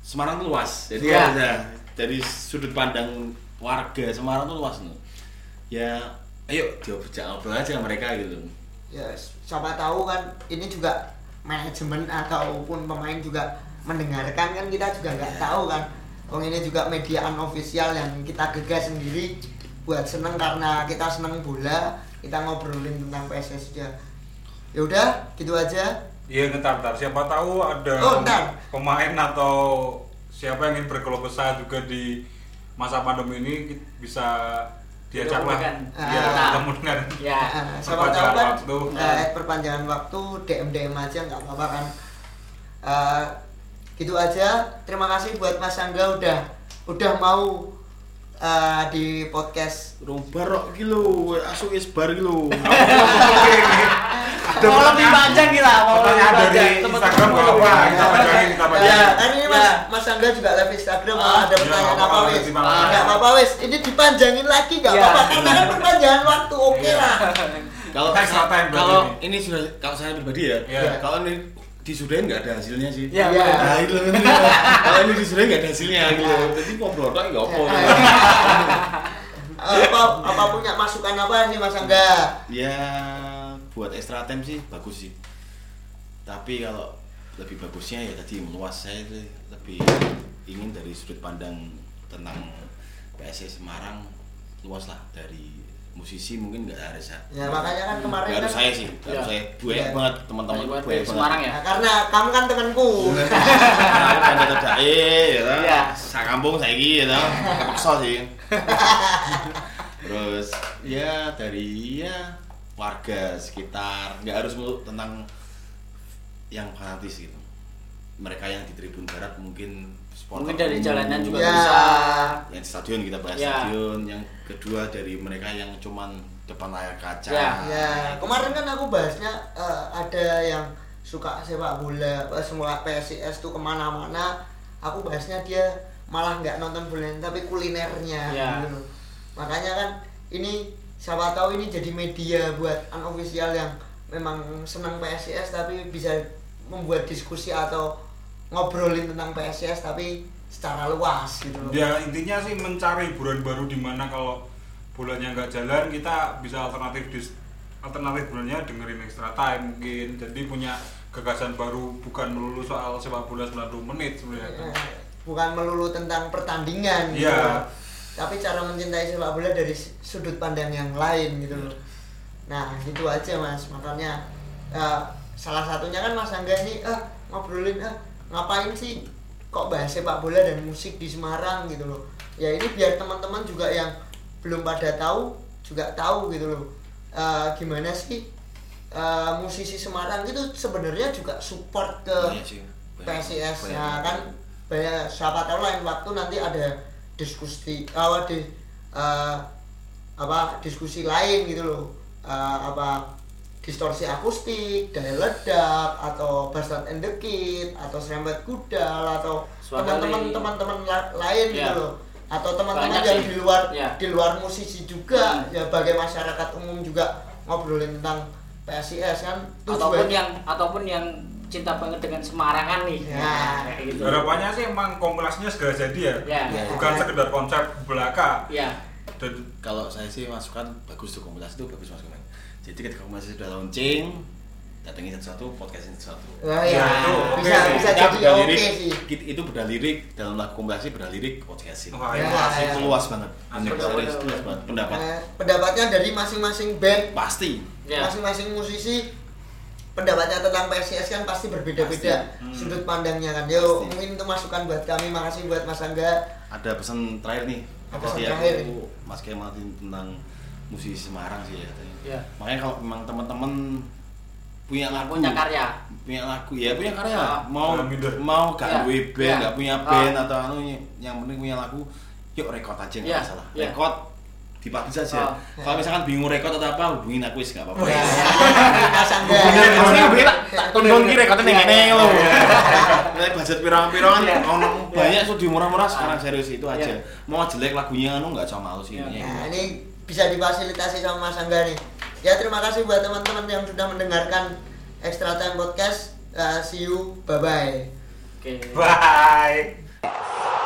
Speaker 4: Semarang tuh luas. Jadi
Speaker 3: Ya.
Speaker 4: ada dari sudut pandang warga Semarang tuh luas nih. Ya ayo diobrak ngobrol aja mereka gitu.
Speaker 1: Ya siapa tahu kan ini juga manajemen ataupun pemain juga mendengarkan kan kita juga nggak tahu kan. Wong ini juga media unofficial yang kita gegas sendiri buat seneng karena kita seneng bola kita ngobrolin tentang PSS aja ya udah gitu aja
Speaker 2: Iya, ntar, ntar. Siapa tahu ada
Speaker 1: Oh, ntar.
Speaker 2: pemain atau siapa yang ingin berkeluh kesah juga di masa pandemi ini bisa diajak lah.
Speaker 3: Ketemu dengan
Speaker 2: Iya,
Speaker 1: kita.
Speaker 2: ketemu dengan
Speaker 3: Ya.
Speaker 1: Nah, siapa tahu
Speaker 2: Perpanjangan
Speaker 1: kan
Speaker 2: waktu.
Speaker 1: eh, perpanjangan waktu DM DM aja nggak apa-apa kan Eh, gitu aja terima kasih buat Mas Angga udah udah mau eh, di podcast
Speaker 4: Rong barok iki lho, asu wis bar iki lho.
Speaker 2: Ada
Speaker 3: Mau lebih panjang kita, mau lebih panjang.
Speaker 2: Instagram nggak apa-apa.
Speaker 3: lebih
Speaker 2: Kita
Speaker 3: panjang.
Speaker 2: panjangin, kita
Speaker 1: Ya,
Speaker 2: panjangin.
Speaker 1: kan ini Mas
Speaker 3: Ya.
Speaker 1: Mas Angga juga live Instagram
Speaker 3: Ah,
Speaker 1: ada
Speaker 2: ya,
Speaker 1: pertanyaan
Speaker 2: nggak
Speaker 1: apa wis? Enggak apa-apa wis, ini dipanjangin lagi nggak
Speaker 3: Ya.
Speaker 1: apa-apa karena kan perpanjangan waktu oke
Speaker 2: Iya.
Speaker 1: lah.
Speaker 4: Kalau kalau
Speaker 2: ini.
Speaker 4: ini sudah kalau saya pribadi ya,
Speaker 2: Iya.
Speaker 4: kalau ini disudahin nggak ada hasilnya sih.
Speaker 3: Ya,
Speaker 1: Iya.
Speaker 3: ya.
Speaker 4: Nah, itu kalau ini disudahin nggak ada hasilnya gitu. Jadi ngobrol tok nggak apa.
Speaker 1: apa apa punya masukan apa nih Mas Angga?
Speaker 4: Ya buat extra time sih bagus sih. Tapi kalau lebih bagusnya ya tadi meluas saya lebih ingin dari sudut pandang tentang PSS Semarang luas lah dari musisi mungkin nggak harus
Speaker 1: Ya makanya kan kemarin
Speaker 4: nggak harus
Speaker 1: kan
Speaker 4: saya sih nggak harus
Speaker 3: Ya.
Speaker 4: saya buaya
Speaker 1: Ya.
Speaker 4: banget teman-teman
Speaker 3: Banyak banget Semarang ya.
Speaker 1: Nah, karena kamu kan temanku.
Speaker 4: Kan tetap dae ya.
Speaker 3: Iya.
Speaker 4: Sak kampung saiki ya toh. Kepeksa sih. Terus ya dari ya warga sekitar nggak harus melulu tentang yang fanatis gitu. Mereka yang di Tribun Barat mungkin supporter
Speaker 3: Mungkin dari jalanan juga
Speaker 1: Ya.
Speaker 3: bisa.
Speaker 4: yang di stadion kita bahas
Speaker 3: Ya.
Speaker 4: stadion yang kedua dari mereka yang cuman depan layar kaca
Speaker 3: Ya.
Speaker 1: Ya, kemarin kan aku bahasnya eh, ada yang suka sepak bola, semua PSIS tuh ke mana-mana. Aku bahasnya dia malah nggak nonton bola tapi kulinernya.
Speaker 3: Ya.
Speaker 1: gitu. Makanya kan ini siapa tahu ini jadi media buat unofficial yang memang senang PSIS tapi bisa membuat diskusi atau ngobrolin tentang PSIS tapi secara luas gitu loh.
Speaker 2: Ya intinya sih mencari hiburan baru di mana kalau bulannya nggak jalan kita bisa alternatif dis alternatif bulannya dengerin extra time mungkin jadi punya gagasan baru bukan melulu soal sepak bola 90 menit sebenarnya
Speaker 1: Eh, bukan melulu tentang pertandingan gitu
Speaker 2: Iya.
Speaker 1: loh. tapi cara mencintai sepak bola dari sudut pandang yang lain gitu loh nah gitu aja mas makanya eh, salah satunya kan mas Angga ini eh ngobrolin eh ngapain sih kok bahas sepak bola dan musik di Semarang gitu loh ya ini biar teman-teman juga yang belum pada tahu juga tahu gitu loh Eh, gimana sih eh, musisi Semarang itu sebenarnya juga support ke
Speaker 4: Banyak.
Speaker 1: PSIS
Speaker 4: Banyak.
Speaker 1: ya kan banyak siapa tahu lain waktu nanti ada diskusi apa di eh, apa diskusi lain gitu loh Eh, apa distorsi akustik daya ledak atau Bastard and the Kid atau serempet kudal atau teman-teman
Speaker 3: dari-
Speaker 1: teman-teman la- lain
Speaker 3: Ya.
Speaker 1: gitu loh atau teman-teman yang
Speaker 3: sih.
Speaker 1: di luar
Speaker 3: Ya.
Speaker 1: di luar musisi juga
Speaker 3: Hmm.
Speaker 1: ya bagi masyarakat umum juga ngobrolin tentang PSIS kan
Speaker 3: Ataupun yang ataupun yang cinta banget dengan Semarangan nih.
Speaker 1: Ya.
Speaker 3: Nah, kayak gitu.
Speaker 2: harapannya sih emang kompilasinya segera jadi ya
Speaker 3: Ya.
Speaker 1: Ya.
Speaker 2: bukan sekedar konsep belaka
Speaker 3: Ya.
Speaker 2: dan
Speaker 4: kalau saya sih masukan bagus tuh kompilasi itu bagus masukan jadi ketika kompilasi sudah launching datengin satu-satu podcastin satu
Speaker 1: Wah,
Speaker 2: Ya,
Speaker 1: ya,
Speaker 2: itu
Speaker 1: bisa
Speaker 2: sih.
Speaker 1: bisa
Speaker 4: Kita
Speaker 1: jadi oke
Speaker 4: lirik,
Speaker 1: sih.
Speaker 4: it- itu bedah lirik dalam lagu kompilasi bedah lirik podcastin
Speaker 2: Wah,
Speaker 1: Ya, ya.
Speaker 4: itu luas banget. Bener, serius, itu luas banget pendapat
Speaker 1: Eh, pendapatnya dari masing-masing band,
Speaker 4: pasti
Speaker 3: Ya.
Speaker 1: masing-masing musisi pendapatnya tentang PSIS kan pasti berbeda-beda.
Speaker 2: Hmm.
Speaker 1: sudut pandangnya kan. Yo,
Speaker 4: Pasti.
Speaker 1: mungkin itu masukan buat kami. Makasih buat Mas Angga.
Speaker 4: ada pesan terakhir nih
Speaker 1: Apa
Speaker 4: Tadi
Speaker 1: pesan
Speaker 4: aku
Speaker 1: terakhir nih?
Speaker 4: Mas Kemal tentang musisi Semarang sih ya tadi.
Speaker 3: Ya.
Speaker 4: makanya kalau memang teman-teman punya lagu
Speaker 3: punya karya
Speaker 4: punya lagu ya punya karya
Speaker 3: Ah.
Speaker 4: mau mau gak
Speaker 3: Ya,
Speaker 4: duwe band
Speaker 3: ya.
Speaker 4: gak punya
Speaker 3: Ah.
Speaker 4: band atau anu yang penting punya lagu yuk rekod aja nggak
Speaker 3: Ya,
Speaker 4: masalah
Speaker 3: ya.
Speaker 4: rekod dipublish saja
Speaker 3: Ah.
Speaker 4: kalau misalkan bingung rekod atau apa hubungin aku sih nggak apa-apa
Speaker 1: Ya,
Speaker 4: hubungin tak tak tuntun ki rekodnya
Speaker 3: Iya,
Speaker 4: ngene
Speaker 3: iya.
Speaker 4: lho. Nek budget pirang-pirang kan
Speaker 3: Iya.
Speaker 4: ono banyak studio murah-murah sekarang serius itu aja.
Speaker 3: Iya.
Speaker 4: Mau jelek lagunya anu nggak sama malu sih
Speaker 3: Iya.
Speaker 1: ini. Bisa difasilitasi sama Mas Angga nih. Ya terima kasih buat teman-teman yang sudah mendengarkan Extra Time Podcast. Uh, see you, bye bye.
Speaker 3: oke
Speaker 2: Bye.